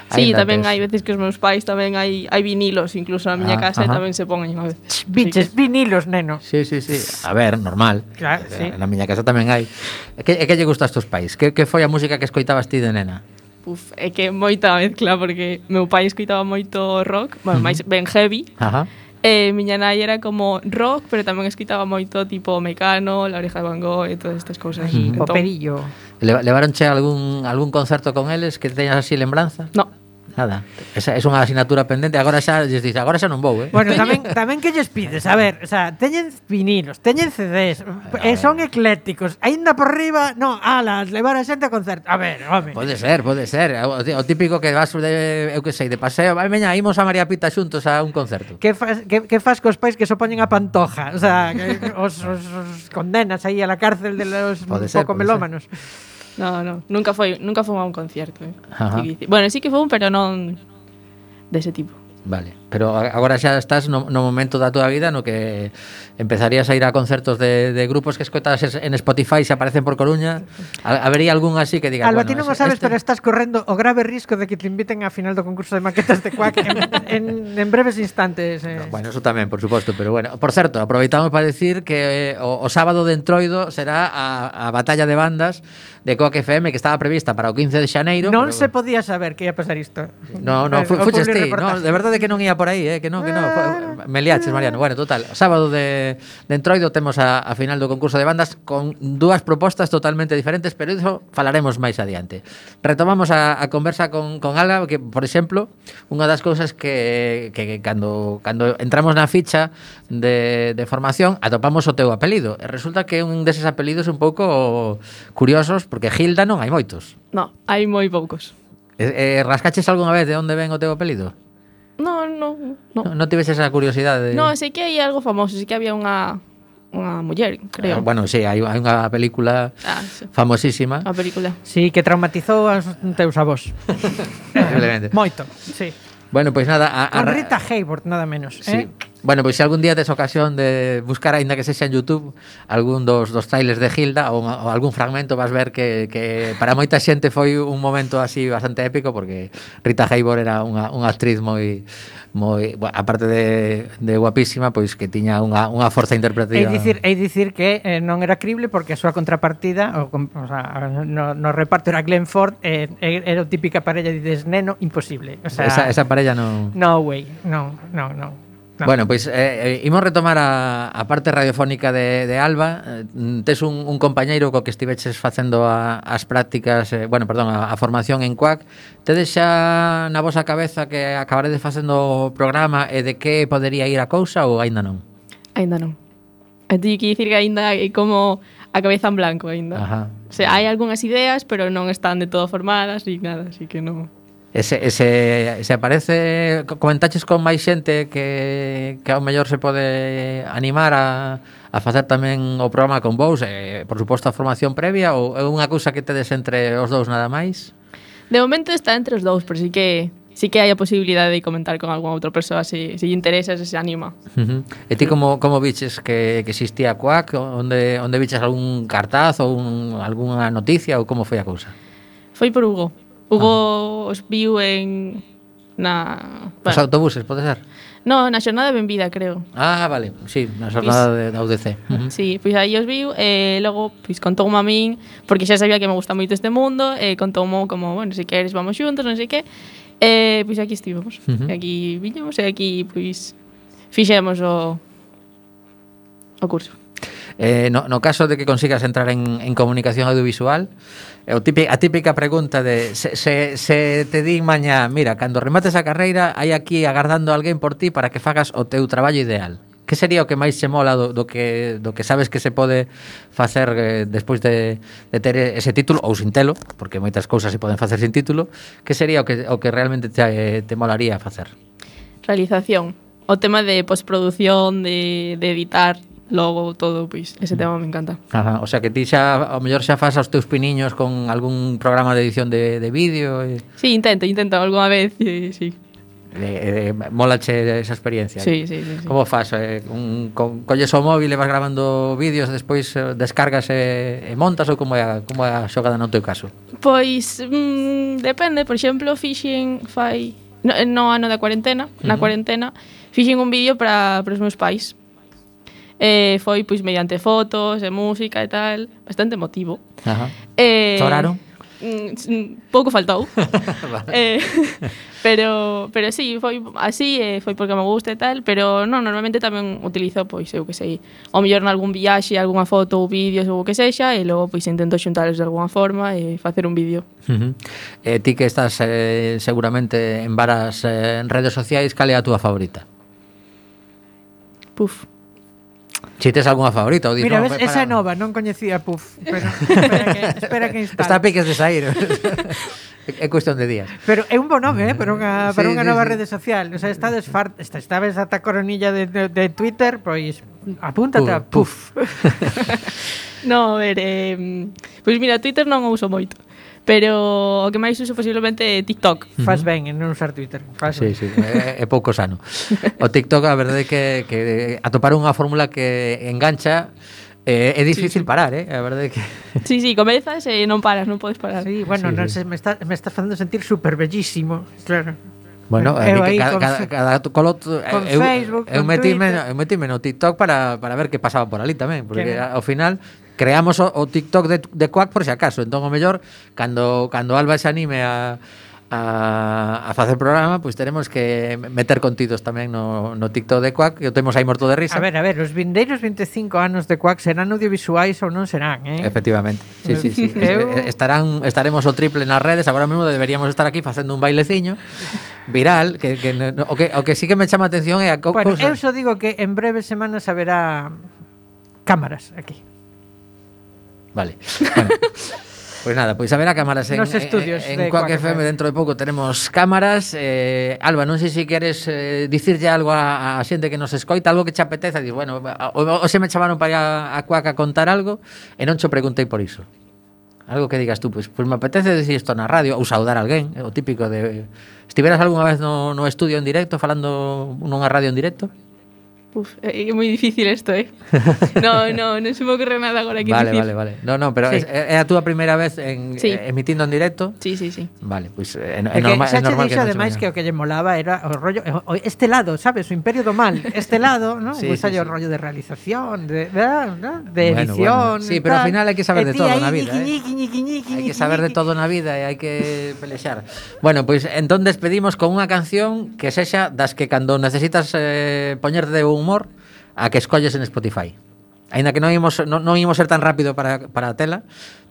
Sí, ainda tamén tes... hai veces que os meus pais tamén hai hai vinilos, incluso na miña ah, casa ajá. tamén se poñen a veces. Biches, vinilos, neno. Sí, sí, sí. A ver, normal. Claro, eh, sí. Na miña casa tamén hai. É que, é que lle gusta a estos pais? Que, que foi a música que escoitabas ti de nena? Puf, é que moita mezcla, porque meu pai escoitaba moito rock, bueno, máis ben heavy. Ajá Eh, e miña nai era como rock, pero tamén escutaba moito tipo Mecano, La Oreja de Van Gogh e todas estas cousas. Mm. Entón, o perillo. Le, levaronche algún algún concerto con eles que teñas así lembranza? No. Nada, esa é unha asignatura pendente, agora xa lles dices, agora xa non vou, eh. Bueno, tamén tamén que lles pides, a ver, o sea, teñen vinilos, teñen CDs, e eh, son eclécticos, aínda por riba, no, alas, levar a xente a concerto. A ver, home. Pode ser, pode ser, o, o típico que vas de, eu que sei, de paseo, vai meña, imos a María Pita xuntos a un concerto. Que fas que, que fas cos pais que so poñen a pantoja, o sea, que os, os, os condenas aí a la cárcel de los pode ser, pouco melómanos. Ser. No, no, nunca fue, nunca fue a un concierto. ¿eh? Bueno, sí que fue un, pero no de ese tipo. Vale. Pero agora xa estás no, no momento da túa vida no que empezarías a ir a concertos de, de grupos que escoitas en Spotify se aparecen por Coruña. A, habería algún así que diga, Alba, bueno, ti non o sabes, este... pero estás correndo o grave risco de que te inviten a final do concurso de maquetas de Quack en, en, en breves instantes. Eh. No, bueno, eso tamén, por suposto, pero bueno. Por certo, aproveitamos para decir que eh, o, o sábado de Entroido será a, a batalla de bandas de Coac FM que estaba prevista para o 15 de Xaneiro. Non pero... se podía saber que ia pasar isto. No, no, eh, fuches ti, no, de verdade que non ia por aí, eh, que non, que non. Ah. Eh, Me liaches, Mariano. Bueno, total, sábado de, de Entroido temos a, a final do concurso de bandas con dúas propostas totalmente diferentes, pero iso falaremos máis adiante. Retomamos a, a conversa con, con Ala, que, por exemplo, unha das cousas que, que, que cando, cando entramos na ficha de, de formación atopamos o teu apelido. E resulta que un deses apelidos un pouco curiosos, porque Gilda non hai moitos. No, hai moi poucos. Eh, eh, rascaches algunha vez de onde ven o teu apelido? No, no, no. No, no tives esa curiosidade. De... No, sei que hai algo famoso, sei que había unha unha muller, creo. Eh, bueno, sí, hai, hai unha película ah, sí. famosísima. A película. Sí, que traumatizou aos teus avós. Moito, sí. Bueno, pois pues nada... A, a... Con Rita Hayworth, nada menos. Sí. Eh? Bueno, pois se algún día tes ocasión de buscar, aínda que sexa en Youtube, algún dos, dos trailers de Hilda ou, ou algún fragmento, vas ver que, que para moita xente foi un momento así bastante épico, porque Rita Hayworth era unha, unha actriz moi, moi bueno, aparte de, de guapísima, pois que tiña unha, unha forza interpretativa. É dicir, é dicir que eh, non era crible porque a súa contrapartida, o, o sea, no, no reparto era Glenn Ford, eh, era o típica parella de desneno imposible. O sea, esa, esa parella non... No way, non, non, non. Claro. Bueno, pois pues, eh, eh, imos retomar a, a parte radiofónica de, de Alba eh, Tes un, un compañeiro co que estiveches facendo a, as prácticas eh, Bueno, perdón, a, a formación en CUAC Tedes xa na vosa cabeza que acabaredes facendo o programa E de que podería ir a cousa ou aínda non? Aínda non Teño que dicir que aínda é como a cabeza en blanco aínda Ajá. O sea, hai algunhas ideas, pero non están de todo formadas e nada, así que non Ese, ese, se, aparece comentaches con máis xente que, que ao mellor se pode animar a, a facer tamén o programa con vos eh, por suposto a formación previa ou é unha cousa que tedes entre os dous nada máis? De momento está entre os dous, pero sí que sí que hai a posibilidade de comentar con algunha outra persoa se, se lle interesa, se se anima. Uh -huh. E ti como, como viches que, que existía Quack? Onde, onde viches algún cartaz ou un, alguna noticia ou como foi a cousa? Foi por Hugo. Hugo ah. os viu en na bueno. Os autobuses, pode ser? No, na xornada de Benvida, creo. Ah, vale, sí, na xornada pois, de, da UDC. Uh -huh. Sí, pois aí os viu e logo pois contoume a min, porque xa sabía que me gusta moito este mundo, e contoume como, bueno, se queres vamos xuntos, non sei que. E pois aquí estivemos. Uh -huh. E aquí viñemos e aquí pois fixemos o o curso. Eh, no, no caso de que consigas entrar en, en comunicación audiovisual, eh, o típica, a típica pregunta de se, se, se te di mañá, mira, cando remates a carreira, hai aquí agardando alguén por ti para que fagas o teu traballo ideal. Que sería o que máis se mola do, do, que, do que sabes que se pode facer eh, despois de, de ter ese título ou sin telo, porque moitas cousas se poden facer sin título, que sería o que, o que realmente te, eh, te molaría facer? Realización. O tema de postproducción, de, de editar, logo todo, pois, ese mm. tema me encanta. Ajá, o sea que ti xa, ao mellor xa fas aos teus piniños con algún programa de edición de, de vídeo e... Sí, intento, intento alguna vez, e, sí. Eh, eh, molache esa experiencia. Sí, sí, sí, sí. Como fas? Eh, un, con, colles o móvil e vas grabando vídeos, despois eh, descargas e, e montas ou como é, a, como é a xogada no teu caso? Pois, mm, depende, por exemplo, fixen fai no, no ano da cuarentena, uh -huh. na cuarentena, fixen un vídeo para, para os meus pais, Eh, foi pois mediante fotos e música e tal, bastante emotivo. Ajá. Eh, Choraron? Mm, mm pouco faltou. vale. eh, pero pero sí, foi así, eh, foi porque me gusta e tal, pero non, normalmente tamén utilizo pois eu que sei, o mellor nalgún viaxe, algunha foto ou vídeos ou o que sexa e logo pois intento xuntalos de alguna forma e facer un vídeo. Uh -huh. Eh, ti que estás eh, seguramente en varas eh, redes sociais, cal é a túa favorita? Puf. Si tes algunha favorita ou dis, Mira, no, ves, esa é nova, non coñecía Puff, pero espera que, espera que instale. Está piques de sair. é cuestión de días. Pero é un bo nome, eh, para unha, para sí, unha sí, nova sí. rede social. O sea, estades far, está, estabes ata coronilla de, de, de Twitter, pois apúntate Puff, a Puff. puff. no, a ver, eh, pois mira, Twitter non o uso moito pero o que máis uso posiblemente é TikTok. Uh. Faz ben en non usar Twitter. Faz sí, ben. sí, é, é pouco sano. O TikTok a verdade é que, que atopar unha fórmula que engancha Eh, é difícil sí, sí. parar, eh? A verdade que Sí, sí, comezas e non paras, non podes parar. Sí, bueno, sí, non sí. se me está me está facendo sentir super bellísimo, claro. Bueno, eh, eu aí, cada, con, cada, cada colo, eh, con eu, Facebook, eu, eu metime, eu metime no TikTok para, para ver que pasaba por ali tamén, porque que... ao final creamos o, o TikTok de, de Quack por si acaso. Entón, o mellor, cando, cando Alba se anime a, a, a facer programa, pois pues teremos que meter contidos tamén no, no TikTok de Quack, que o temos aí morto de risa. A ver, a ver, os vindeiros 25 anos de Quack serán audiovisuais ou non serán, eh? Efectivamente. Sí, sí, sí. Eu... Eh, estarán, estaremos o triple nas redes, agora mesmo deberíamos estar aquí facendo un baileciño viral, que, que, no, o, que o que sí que me chama a atención é a co bueno, cousa... eu só digo que en breves semanas haberá cámaras aquí. Vale. Bueno. Pois pues nada, pois haberá cámaras en, Nos eh, estudios en, en de Quack FM. FM dentro de pouco teremos cámaras eh, Alba, non sei se queres eh, dicirlle algo a, a xente que nos escoita algo que che apeteza, Diz, bueno, o, o se me chamaron para ir a, a Quack a contar algo e non che preguntei por iso algo que digas tú, pois, pues, pois pues me apetece decir isto na radio ou saudar a alguén, eh, o típico de estiveras algunha vez no, no estudio en directo falando nunha radio en directo? Uf, é moi difícil isto, eh? no, no, non se me ocorre nada agora aquí vale, dicir. Vale, vale, No, no, pero sí. é, é eh, a túa primeira vez en sí. Eh, emitindo en directo? Sí, sí, sí. Vale, pois pues, é, é, é normal, é normal que non ademais que o que lle molaba era o rollo eh, o, este lado, sabes, o imperio do mal, este lado, ¿no? Sí, pues sí, o rollo de realización, de, ¿no? de edición. Bueno, bueno. Sí, pero al final hai que saber de todo na vida, eh? Hai que saber de todo na vida e hai que pelexar. Bueno, pois pues, entón despedimos con unha canción que sexa das que cando necesitas eh, poñerte un humor a que escolles en Spotify. Ainda que non imos, non, non imos ser tan rápido para, para a tela,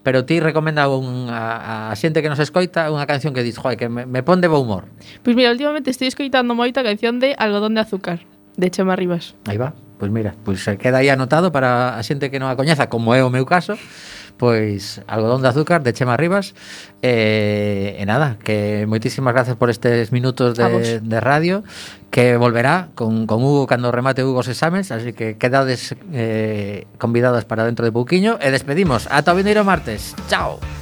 pero ti recomenda un, a, a xente que nos escoita unha canción que dis, joe, que me, me pon de bo humor. Pois pues mira, últimamente estou escoitando moito a canción de Algodón de Azúcar, de Chema Rivas. Aí va, pois pues mira, pois pues queda aí anotado para a xente que non a coñeza, como é o meu caso, pois algodón de azúcar de Chema Rivas. E, eh, e nada, que moitísimas gracias por estes minutos de, de radio que volverá con, con Hugo cando remate Hugo os exames así que quedades eh, convidadas para dentro de pouquiño e eh, despedimos, ata o vindeiro martes. Chao.